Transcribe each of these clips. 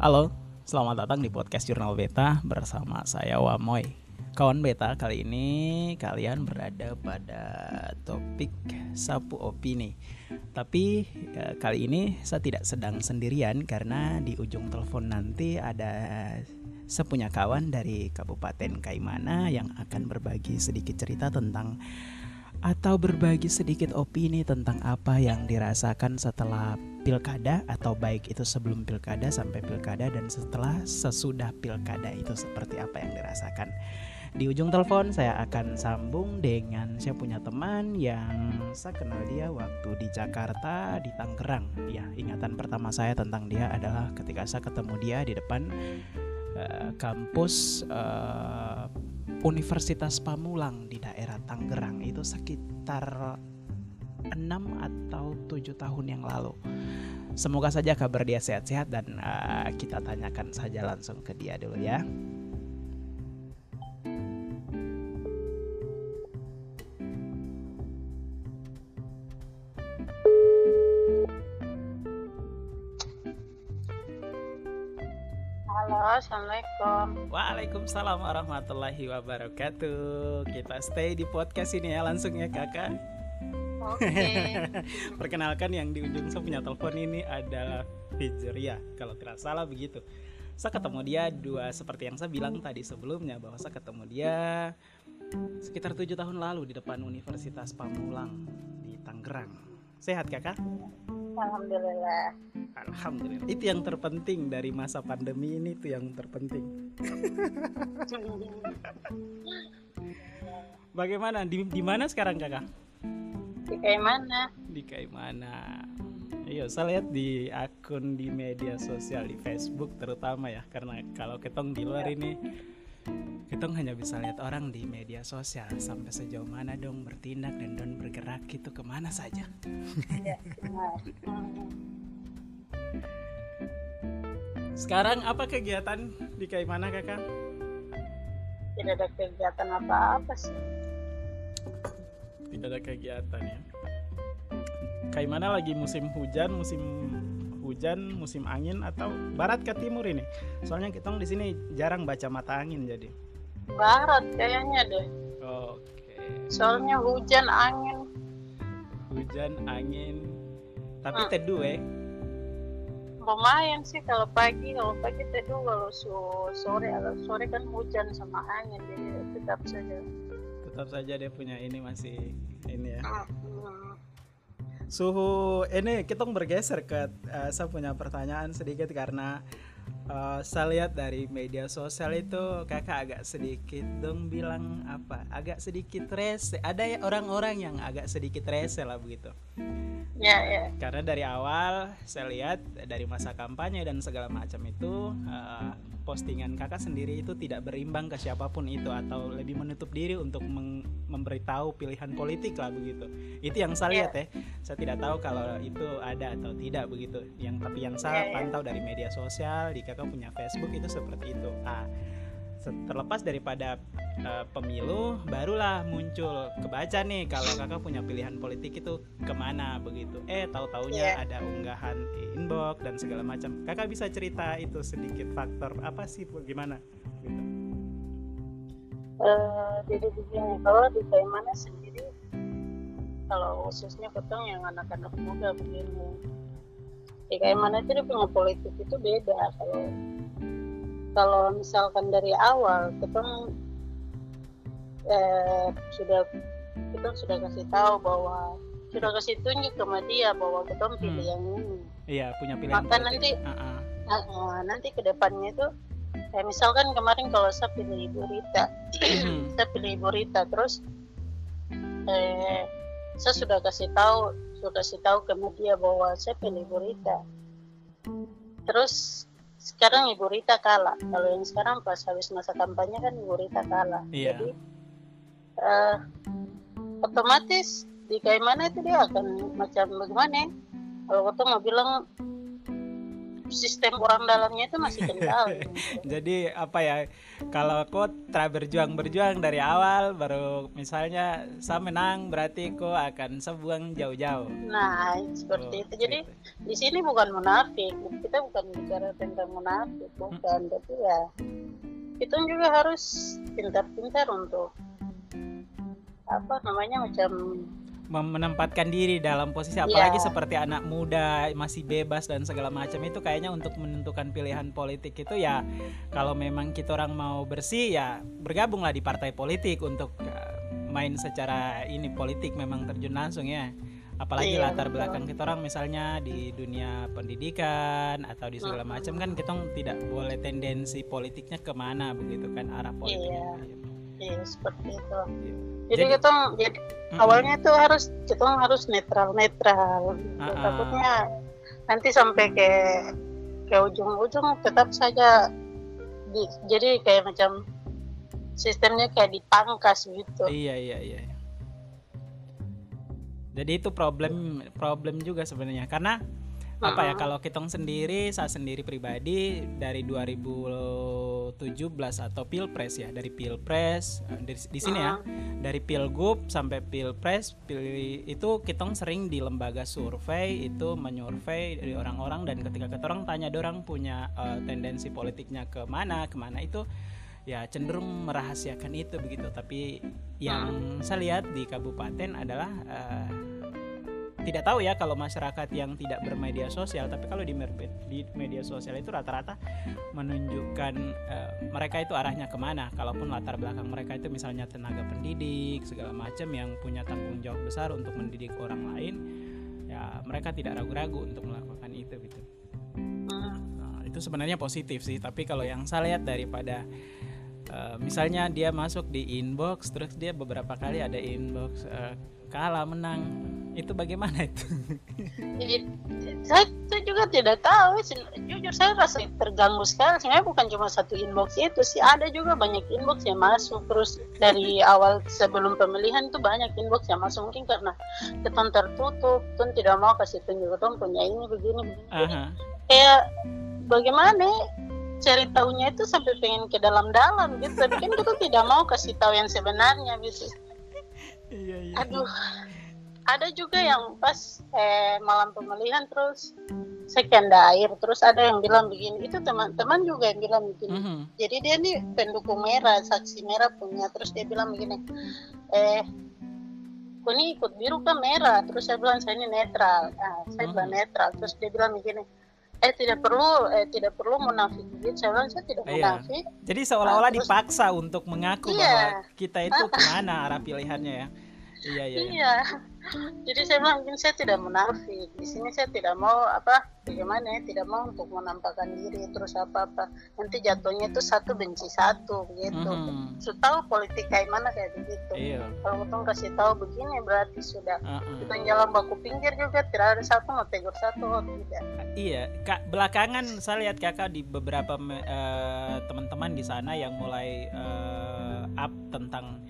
Halo, selamat datang di podcast Jurnal Beta bersama saya Wamoy. Kawan Beta, kali ini kalian berada pada topik sapu opini. Tapi ya, kali ini saya tidak sedang sendirian karena di ujung telepon nanti ada sepunya kawan dari Kabupaten Kaimana yang akan berbagi sedikit cerita tentang atau berbagi sedikit opini tentang apa yang dirasakan setelah pilkada atau baik itu sebelum pilkada sampai pilkada dan setelah sesudah pilkada itu seperti apa yang dirasakan. Di ujung telepon saya akan sambung dengan saya punya teman yang saya kenal dia waktu di Jakarta di Tangerang. Ya, ingatan pertama saya tentang dia adalah ketika saya ketemu dia di depan uh, kampus uh, Universitas Pamulang di daerah Tangerang itu sekitar 6 atau 7 tahun yang lalu. Semoga saja kabar dia sehat-sehat dan uh, kita tanyakan saja langsung ke dia dulu ya. Assalamualaikum. Waalaikumsalam warahmatullahi wabarakatuh. Kita stay di podcast ini ya langsung ya kakak. Oke. Perkenalkan yang di ujung saya punya telepon ini adalah Fijria kalau tidak salah begitu. Saya ketemu dia dua seperti yang saya bilang tadi sebelumnya bahwa saya ketemu dia sekitar tujuh tahun lalu di depan Universitas Pamulang di Tangerang. Sehat kakak? Alhamdulillah. Alhamdulillah. Itu yang terpenting dari masa pandemi ini itu yang terpenting. Bagaimana? Di, di mana sekarang kakak? Di kayak mana? Di kayak mana? Iya, saya lihat di akun di media sosial di Facebook terutama ya, karena kalau ketong di luar ini, ketong hanya bisa lihat orang di media sosial sampai sejauh mana dong bertindak dan don bergerak itu ke mana saja. Ya. Hmm. Sekarang apa kegiatan di kayak mana kakak? Tidak ada kegiatan apa-apa sih. Tidak ada kegiatan ya. Kayak mana lagi musim hujan, musim hujan, musim angin atau barat ke timur ini? Soalnya kita di sini jarang baca mata angin jadi. Barat kayaknya deh. Oke. Soalnya hujan, angin. Hujan, angin, tapi Hmm. teduh eh. Lumayan sih kalau pagi, kalau pagi teduh, kalau so- sore, kalau sore kan hujan sama angin, jadi tetap saja. Tetap saja dia punya ini masih ini ya. Hmm. Suhu ini kita bergeser ke eh, saya punya pertanyaan sedikit karena eh, saya lihat dari media sosial itu kakak agak sedikit dong bilang apa? Agak sedikit rese. Ada ya orang-orang yang agak sedikit rese lah begitu. Ya, ya. karena dari awal saya lihat dari masa kampanye dan segala macam itu eh, postingan kakak sendiri itu tidak berimbang ke siapa pun itu atau lebih menutup diri untuk memberitahu pilihan politik lah begitu. Itu yang saya lihat ya. Saya tidak tahu kalau itu ada atau tidak begitu. Yang tapi yang saya Iya, iya. pantau dari media sosial di kakak punya Facebook itu seperti itu. Ah terlepas daripada eh, pemilu barulah muncul kebaca nih kalau kakak punya pilihan politik itu ke mana begitu. Eh tahu taunya Iya. ada unggahan inbox dan segala macam. Kakak bisa cerita itu sedikit faktor apa sih bagaimana gitu. Eh, jadi begini, kalau di mana sendiri, kalau khususnya ketong yang anak-anak muda begini, di mana itu dia punya politik itu beda. Kalau kalau misalkan dari awal ketong eh, sudah kita sudah kasih tahu bahwa sudah kasih tunjuk sama dia bahwa ketong pilih Hmm. yang ini. iya punya pilihan Maka nanti- ah. Nah, eh, nanti ke depannya itu kayak misalkan kemarin kalau saya pilih Ibu Rita Hmm. saya pilih Ibu Rita terus eh saya sudah kasih tahu sudah kasih tahu ke media bahwa saya pilih Ibu Rita terus sekarang Ibu Rita kalah kalau yang sekarang pas habis masa kampanye kan Ibu Rita kalah Iya. jadi eh, otomatis di kayak mana itu dia akan macam bagaimana ya? kalau kita mau bilang sistem orang dalamnya itu masih kental jadi apa ya kalau kau telah berjuang berjuang dari awal baru misalnya saya menang berarti kau akan sebuang jauh-jauh nah seperti oh, itu jadi gitu. di sini bukan munafik kita bukan bicara tentang munafik bukan hmm. tapi ya kita juga harus pintar-pintar untuk apa namanya macam menempatkan diri dalam posisi apalagi yeah. seperti anak muda masih bebas dan segala macam itu kayaknya untuk menentukan pilihan politik itu ya kalau memang kita orang mau bersih ya bergabunglah di partai politik untuk uh, main secara ini politik memang terjun langsung ya apalagi yeah, latar betul. belakang kita orang misalnya di dunia pendidikan atau di segala macam kan kita tidak boleh tendensi politiknya ke mana begitu kan arah politiknya iya yeah. yeah, seperti itu yeah jadi, jadi kita jadi mm-hmm. awalnya tuh harus kita harus netral netral uh-uh. takutnya nanti sampai ke ke ujung-ujung tetap saja di, jadi kayak macam sistemnya kayak dipangkas gitu iya iya iya jadi itu problem problem juga sebenarnya karena apa ya kalau kita sendiri saya sendiri pribadi dari 2017 atau pilpres ya dari pilpres eh, di, di sini ya dari pilgub sampai pilpres pil, itu kita sering di lembaga survei itu menyurvei dari orang-orang dan ketika kita orang tanya orang punya uh, tendensi politiknya ke mana ke mana itu ya cenderung merahasiakan itu begitu. Tapi yang saya lihat di kabupaten adalah uh, tidak tahu ya kalau masyarakat yang tidak bermedia sosial tapi kalau di, di media sosial itu rata-rata menunjukkan uh, mereka itu arahnya ke mana. Kalaupun latar belakang mereka itu misalnya tenaga pendidik segala macam yang punya tanggung jawab besar untuk mendidik orang lain ya mereka tidak ragu-ragu untuk melakukan itu gitu. Nah, itu sebenarnya positif sih tapi kalau yang saya lihat daripada Uh, misalnya dia masuk di inbox terus dia beberapa kali ada inbox uh, kalah menang itu bagaimana itu? saya, saya juga tidak tahu. Jujur saya rasa terganggu sekali. Sebenarnya bukan cuma satu inbox itu sih. Ada juga banyak inbox yang masuk. Terus dari awal sebelum pemilihan itu banyak inbox yang masuk. Mungkin karena keton tertutup. Keton tidak mau kasih tunjuk. Keton punya ini begini. begini. Uh -huh. Kayak bagaimana cari tahunya itu sampai pengen ke dalam-dalam gitu. Tapi kan kita tidak mau kasih tahu yang sebenarnya gitu. Iya, iya. Aduh ada juga yang pas eh, malam pemilihan terus sekian air terus ada yang bilang begini. Itu teman-teman juga yang bilang begini. Mm -hmm. jadi dia nih pendukung merah saksi merah punya. Terus dia bilang begini eh ini ikut biru kan merah? Terus saya bilang saya ini netral. Nah, saya mm -hmm. bilang netral. Terus dia bilang begini eh tidak perlu eh tidak perlu munafik. Gitu saya bilang saya tidak iya. munafik. Jadi seolah-olah nah, dipaksa untuk mengaku iya. bahwa kita itu ke mana arah pilihannya ya. Iya iya, iya jadi saya bilang mungkin saya tidak munafik di sini saya tidak mau apa bagaimana ya tidak mau untuk menampakkan diri terus apa apa nanti jatuhnya itu satu benci satu begitu mm. so tahu politik kayak mana kayak begitu iya. kalau kita kasih tahu begini berarti sudah uh -uh. kita jalan baku pinggir juga tidak ada satu mau tegur satu oh, tidak iya kak belakangan saya lihat kakak di beberapa uh, teman-teman di sana yang mulai uh, up tentang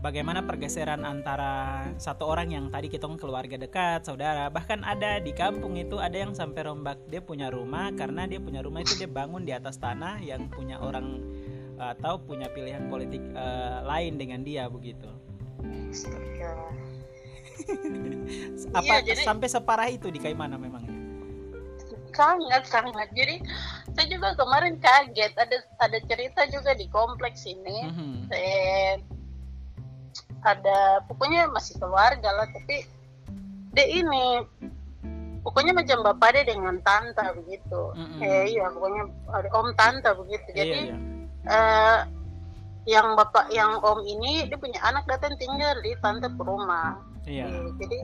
bagaimana pergeseran antara satu orang yang tadi kita keluarga dekat, saudara, bahkan ada di kampung itu ada yang sampai rombak dia punya rumah karena dia punya rumah itu dia bangun di atas tanah yang punya orang atau punya pilihan politik uh, lain dengan dia begitu. Apa iya, jadi, sampai separah itu di Kaimana memang? Sangat sangat. Jadi saya juga kemarin kaget ada ada cerita juga di kompleks ini. Mm -hmm. eh, ada pokoknya masih keluarga lah tapi dia ini pokoknya macam bapak dia dengan tante begitu mm-hmm. eh iya pokoknya ada om tante begitu iya, jadi iya, iya. Uh, yang bapak yang om ini dia punya anak datang tinggal di tante ke rumah iya. eh, jadi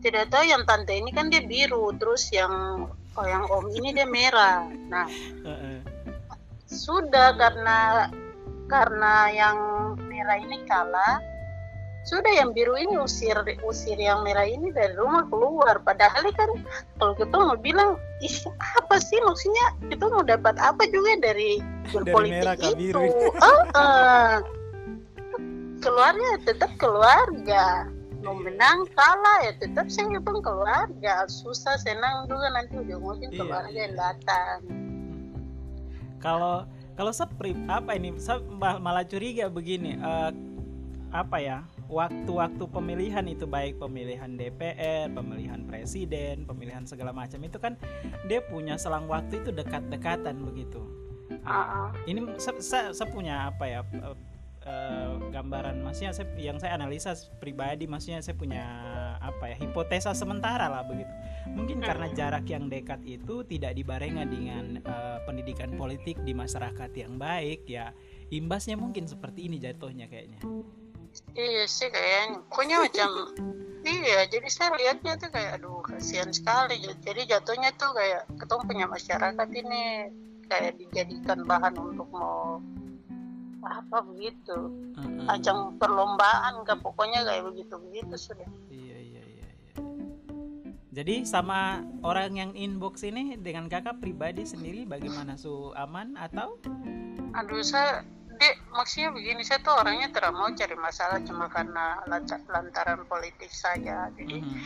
tidak tahu yang tante ini kan dia biru terus yang oh yang om ini dia merah nah uh-uh. sudah karena karena yang merah ini kalah sudah yang biru ini usir usir yang merah ini dari rumah keluar. Padahal kan kalau kita mau bilang ih apa sih maksudnya? Kita mau dapat apa juga dari berpolitik itu? biru. Uh, uh, keluarnya tetap keluarga. Mau menang kalah ya tetap saya pun keluarga. Susah senang juga nanti ujung-ujung Iya, keluarga iya. yang datang. Kalau kalau sepri apa ini? Saya mal- malah curiga begini eh, apa ya waktu-waktu pemilihan itu baik pemilihan DPR, pemilihan presiden, pemilihan segala macam itu kan dia punya selang waktu itu dekat-dekatan begitu. Ah. Ini saya, saya, punya apa ya eh, gambaran maksudnya saya, yang saya analisa pribadi maksudnya saya punya apa ya hipotesa sementara lah begitu. Mungkin karena jarak yang dekat itu tidak dibarengan dengan eh, pendidikan politik di masyarakat yang baik ya imbasnya mungkin seperti ini jatuhnya kayaknya. Iya sih kayaknya pokoknya macam iya jadi saya lihatnya tuh kayak aduh kasihan sekali jadi jatuhnya tuh kayak ketemu punya masyarakat ini kayak dijadikan bahan untuk mau apa begitu ajang perlombaan ke pokoknya kayak begitu begitu sudah Iya iya iya. iya. Jadi sama orang yang inbox ini dengan kakak pribadi sendiri bagaimana su aman atau? aduh saya dek maksudnya begini saya tuh orangnya tidak mau cari masalah cuma karena lanta- lantaran politik saja jadi Mhm.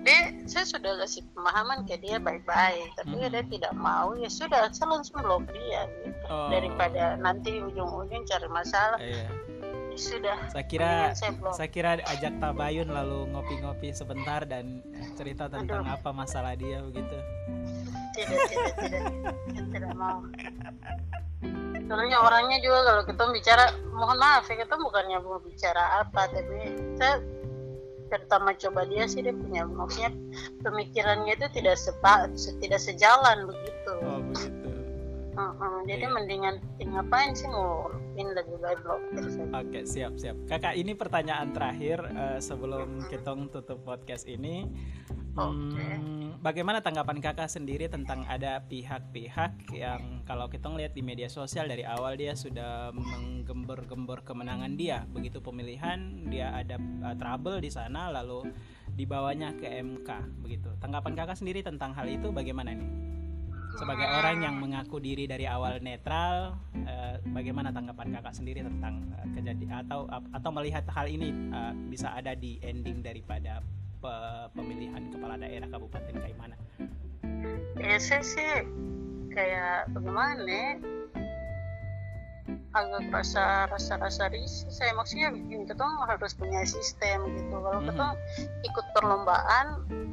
dia saya sudah kasih pemahaman ke dia baik-baik tapi Mhm. dia tidak mau ya sudah saya langsung blok dia gitu Oh. daripada nanti ujung-ujung cari masalah Iya. ya sudah Saya kira saya blok saya kira ajak tabayun lalu ngopi-ngopi sebentar dan cerita tentang Aduh. apa masalah dia begitu. tidak tidak tidak saya tidak mau soalnya orangnya juga kalau kita bicara mohon maaf ya kita bukannya mau bicara apa tapi saya pertama coba dia sih dia punya maksudnya pemikirannya itu tidak sepa tidak sejalan begitu Oh begitu. Mm-mm, jadi Iya. mendingan ngapain sih mau pin lebih baik blokir saja Oke siap siap. Kakak ini pertanyaan terakhir eh, sebelum kita tutup podcast ini. Hmm, bagaimana tanggapan kakak sendiri tentang ada pihak-pihak yang kalau kita ngelihat di media sosial dari awal dia sudah menggembor-gembor kemenangan dia begitu pemilihan dia ada uh, trouble di sana lalu dibawanya ke MK begitu. Tanggapan kakak sendiri tentang hal itu bagaimana nih? Sebagai orang yang mengaku diri dari awal netral, eh, bagaimana tanggapan kakak sendiri tentang eh, kejadian atau atau melihat hal ini bisa ada di ending daripada pemilihan kepala daerah Kabupaten Kaimana? ya saya sih kayak bagaimana ya, agak rasa rasa rasa risih saya maksudnya bikin kita harus punya sistem gitu kalau Mhm. kita ikut perlombaan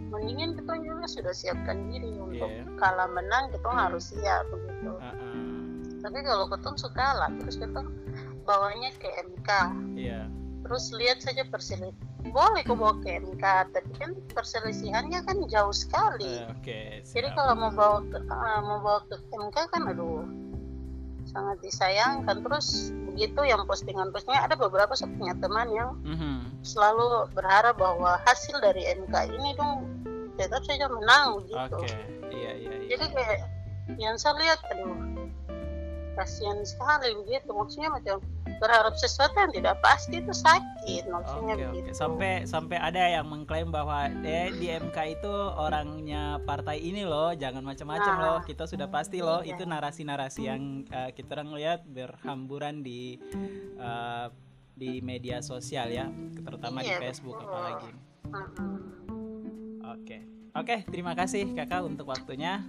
mendingan kita juga sudah siapkan diri untuk Iya. kalah menang kita harus siap begitu Heeh. tapi kalau kita suka kalah terus kita bawanya ke MK Iya. terus lihat saja perselisihan boleh kok bawa ke MK tapi kan perselisihannya kan jauh sekali Eh, Oke. jadi kalau mau bawa ke ah, mau bawa ke MK kan aduh sangat disayangkan terus begitu yang postingan-postingan ada beberapa saya punya teman yang Mhm. selalu berharap bahwa hasil dari MK ini dong tetap saja menang gitu Oke. Iya iya iya. jadi kayak yang saya lihat aduh kasihan sekali begitu. Maksudnya macam berharap sesuatu yang tidak pasti itu sakit maksudnya Oke begitu. Oke sampai sampai ada yang mengklaim bahwa eh di MK itu orangnya partai ini loh jangan macam-macam Nah, loh kita sudah pasti loh. Iya. itu narasi-narasi yang eh, kita orang lihat berhamburan di eh, di media sosial ya terutama di Iya, Facebook betul. apalagi. Mm-mm. oke oke terima kasih kakak untuk waktunya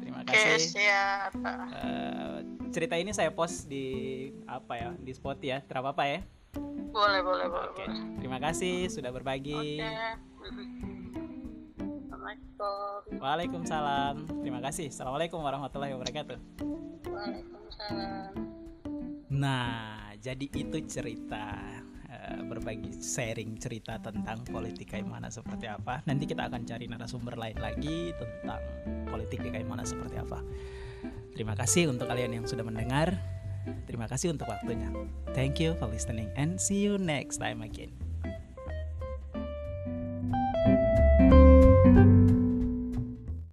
terima oke kasih siap Eh, cerita ini saya post di apa ya di spot ya tidak apa-apa ya boleh boleh boleh oke terima kasih sudah berbagi Oke. Assalamualaikum. Waalaikumsalam. Terima kasih. Assalamualaikum warahmatullahi wabarakatuh. Waalaikumsalam. Nah, jadi itu cerita berbagi sharing cerita tentang politik Kaimana seperti apa. Nanti kita akan cari narasumber lain lagi tentang politik di Kaimana seperti apa. Terima kasih untuk kalian yang sudah mendengar. Terima kasih untuk waktunya. Thank you for listening and see you next time again.